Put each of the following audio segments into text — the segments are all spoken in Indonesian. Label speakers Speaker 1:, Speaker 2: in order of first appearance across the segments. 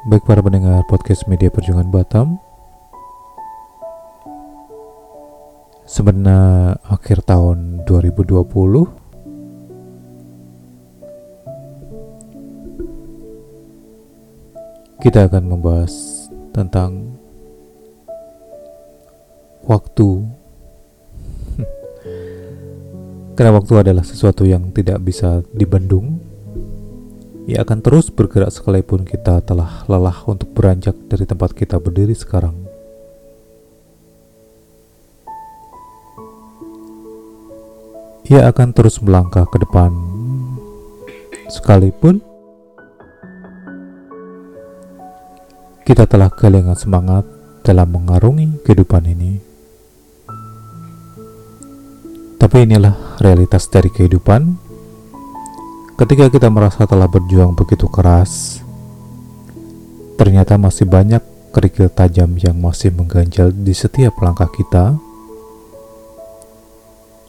Speaker 1: Baik para pendengar podcast Media Perjuangan Batam. Sebenarnya akhir tahun 2020 Kita akan membahas tentang Waktu. Karena waktu adalah sesuatu yang tidak bisa dibendung ia akan terus bergerak sekalipun kita telah lelah untuk beranjak dari tempat kita berdiri sekarang. Ia akan terus melangkah ke depan, sekalipun kita telah kehilangan semangat dalam mengarungi kehidupan ini. Tapi inilah realitas dari kehidupan Ketika kita merasa telah berjuang begitu keras, ternyata masih banyak kerikil tajam yang masih mengganjal di setiap langkah kita.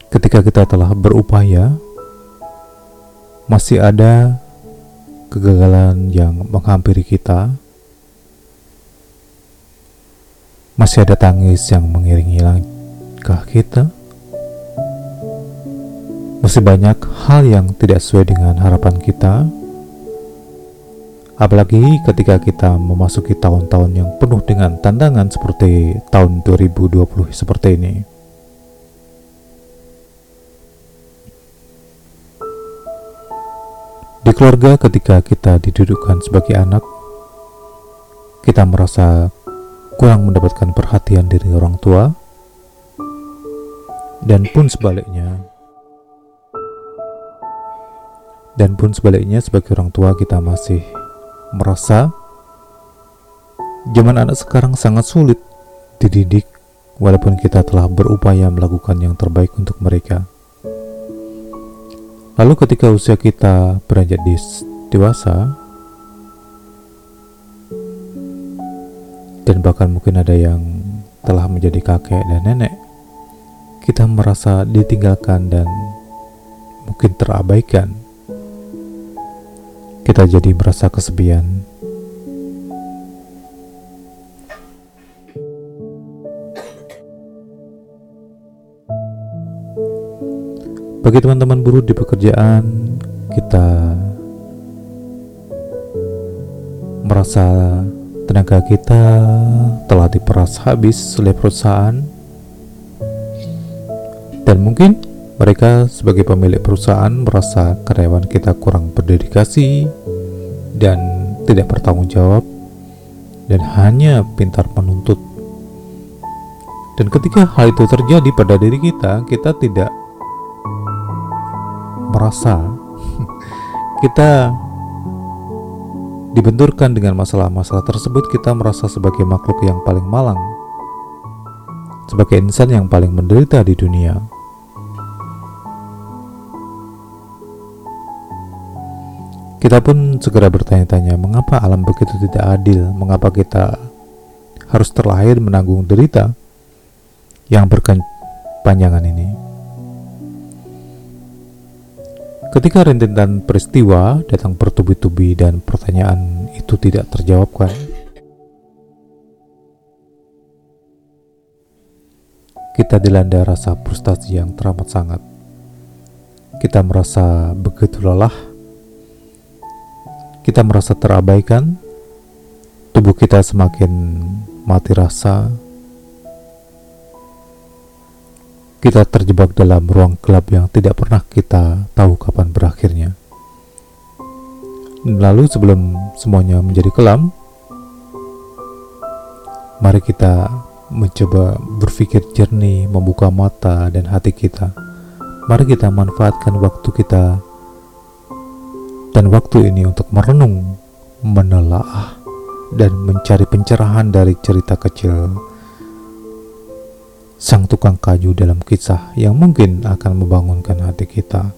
Speaker 1: Ketika kita telah berupaya, masih ada kegagalan yang menghampiri kita. Masih ada tangis yang mengiringi langkah kita masih banyak hal yang tidak sesuai dengan harapan kita, apalagi ketika kita memasuki tahun-tahun yang penuh dengan tantangan seperti tahun 2020 seperti ini. Di keluarga, ketika kita didudukkan sebagai anak, kita merasa kurang mendapatkan perhatian dari orang tua, dan pun sebaliknya dan pun sebaliknya sebagai orang tua kita masih merasa zaman anak sekarang sangat sulit dididik walaupun kita telah berupaya melakukan yang terbaik untuk mereka. Lalu ketika usia kita beranjak di dewasa dan bahkan mungkin ada yang telah menjadi kakek dan nenek, kita merasa ditinggalkan dan mungkin terabaikan kita jadi merasa kesepian. Bagi teman-teman buruh di pekerjaan, kita merasa tenaga kita telah diperas habis oleh perusahaan dan mungkin mereka sebagai pemilik perusahaan merasa karyawan kita kurang berdedikasi dan tidak bertanggung jawab dan hanya pintar menuntut. Dan ketika hal itu terjadi pada diri kita, kita tidak merasa kita dibenturkan dengan masalah-masalah tersebut, kita merasa sebagai makhluk yang paling malang, sebagai insan yang paling menderita di dunia. Kita pun segera bertanya-tanya, mengapa alam begitu tidak adil? Mengapa kita harus terlahir menanggung derita yang berkepanjangan ini? Ketika rentetan peristiwa datang bertubi-tubi dan pertanyaan itu tidak terjawabkan, kita dilanda rasa frustasi yang teramat sangat. Kita merasa begitu lelah kita merasa terabaikan, tubuh kita semakin mati rasa, kita terjebak dalam ruang gelap yang tidak pernah kita tahu kapan berakhirnya. Lalu sebelum semuanya menjadi kelam, mari kita mencoba berpikir jernih, membuka mata dan hati kita. Mari kita manfaatkan waktu kita dan waktu ini untuk merenung, menelaah, dan mencari pencerahan dari cerita kecil sang tukang kayu dalam kisah yang mungkin akan membangunkan hati kita.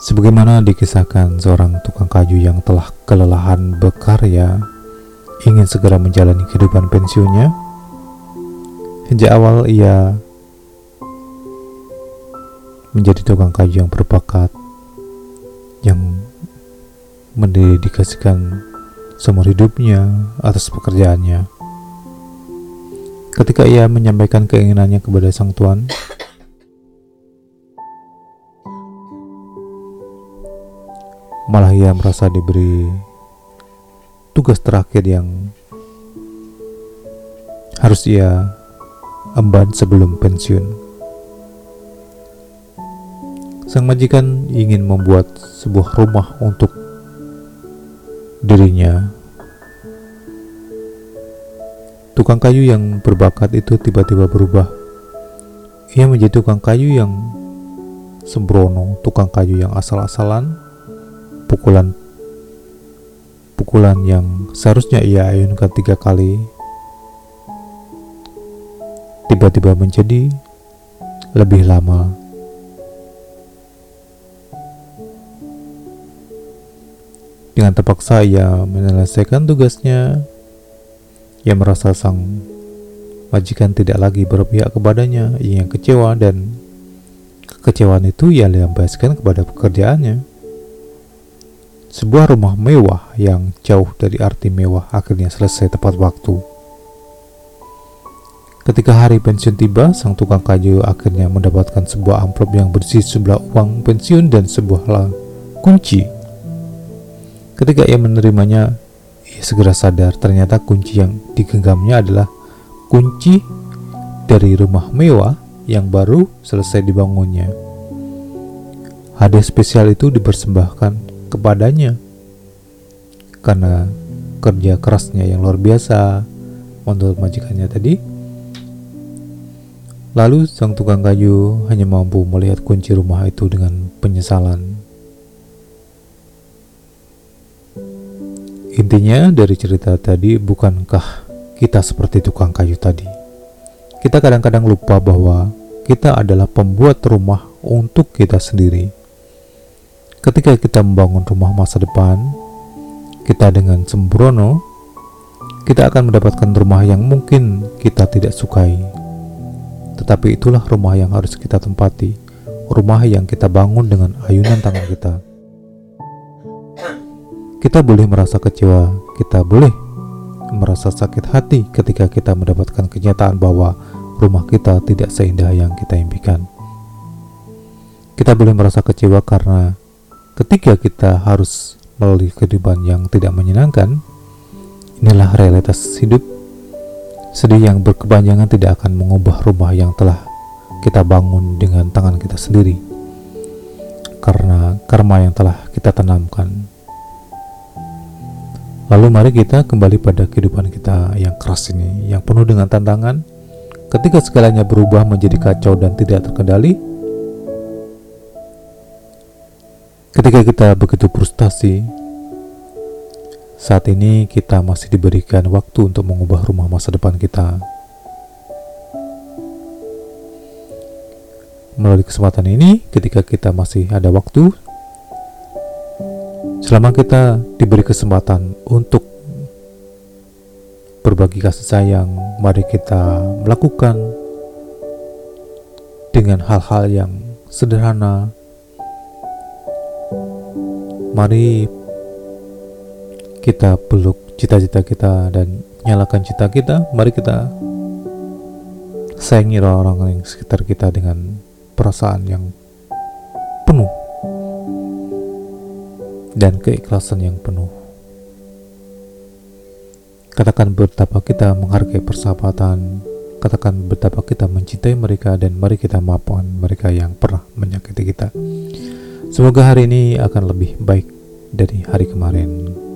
Speaker 1: Sebagaimana dikisahkan seorang tukang kayu yang telah kelelahan berkarya, ingin segera menjalani kehidupan pensiunnya. Sejak awal ia menjadi tukang kayu yang berbakat, yang mendedikasikan seumur hidupnya atas pekerjaannya. Ketika ia menyampaikan keinginannya kepada sang tuan, malah ia merasa diberi tugas terakhir yang harus ia emban sebelum pensiun. Sang majikan ingin membuat sebuah rumah untuk dirinya. Tukang kayu yang berbakat itu tiba-tiba berubah. Ia menjadi tukang kayu yang sembrono, tukang kayu yang asal-asalan, pukulan pukulan yang seharusnya ia ayunkan tiga kali tiba-tiba menjadi lebih lama Dengan terpaksa ia menyelesaikan tugasnya. Ia merasa sang majikan tidak lagi berpihak kepadanya, ia kecewa dan kekecewaan itu ia lampiaskan kepada pekerjaannya. Sebuah rumah mewah yang jauh dari arti mewah akhirnya selesai tepat waktu. Ketika hari pensiun tiba, sang tukang kayu akhirnya mendapatkan sebuah amplop yang berisi sebelah uang pensiun dan sebuah kunci Ketika ia menerimanya, ia segera sadar ternyata kunci yang digenggamnya adalah kunci dari rumah mewah yang baru selesai dibangunnya. Hadiah spesial itu dipersembahkan kepadanya karena kerja kerasnya yang luar biasa untuk majikannya tadi. Lalu sang tukang kayu hanya mampu melihat kunci rumah itu dengan penyesalan Intinya dari cerita tadi bukankah kita seperti tukang kayu tadi? Kita kadang-kadang lupa bahwa kita adalah pembuat rumah untuk kita sendiri. Ketika kita membangun rumah masa depan, kita dengan sembrono, kita akan mendapatkan rumah yang mungkin kita tidak sukai. Tetapi itulah rumah yang harus kita tempati, rumah yang kita bangun dengan ayunan tangan kita. Kita boleh merasa kecewa, kita boleh merasa sakit hati ketika kita mendapatkan kenyataan bahwa rumah kita tidak seindah yang kita impikan. Kita boleh merasa kecewa karena ketika kita harus melalui kehidupan yang tidak menyenangkan, inilah realitas hidup. Sedih yang berkepanjangan tidak akan mengubah rumah yang telah kita bangun dengan tangan kita sendiri. Karena karma yang telah kita tanamkan Lalu mari kita kembali pada kehidupan kita yang keras ini, yang penuh dengan tantangan. Ketika segalanya berubah menjadi kacau dan tidak terkendali, ketika kita begitu frustasi, saat ini kita masih diberikan waktu untuk mengubah rumah masa depan kita. Melalui kesempatan ini, ketika kita masih ada waktu, Selama kita diberi kesempatan untuk berbagi kasih sayang, mari kita melakukan dengan hal-hal yang sederhana. Mari kita peluk cita-cita kita dan nyalakan cita kita. Mari kita sayangi orang-orang yang sekitar kita dengan perasaan yang penuh dan keikhlasan yang penuh. Katakan betapa kita menghargai persahabatan, katakan betapa kita mencintai mereka dan mari kita maafkan mereka yang pernah menyakiti kita. Semoga hari ini akan lebih baik dari hari kemarin.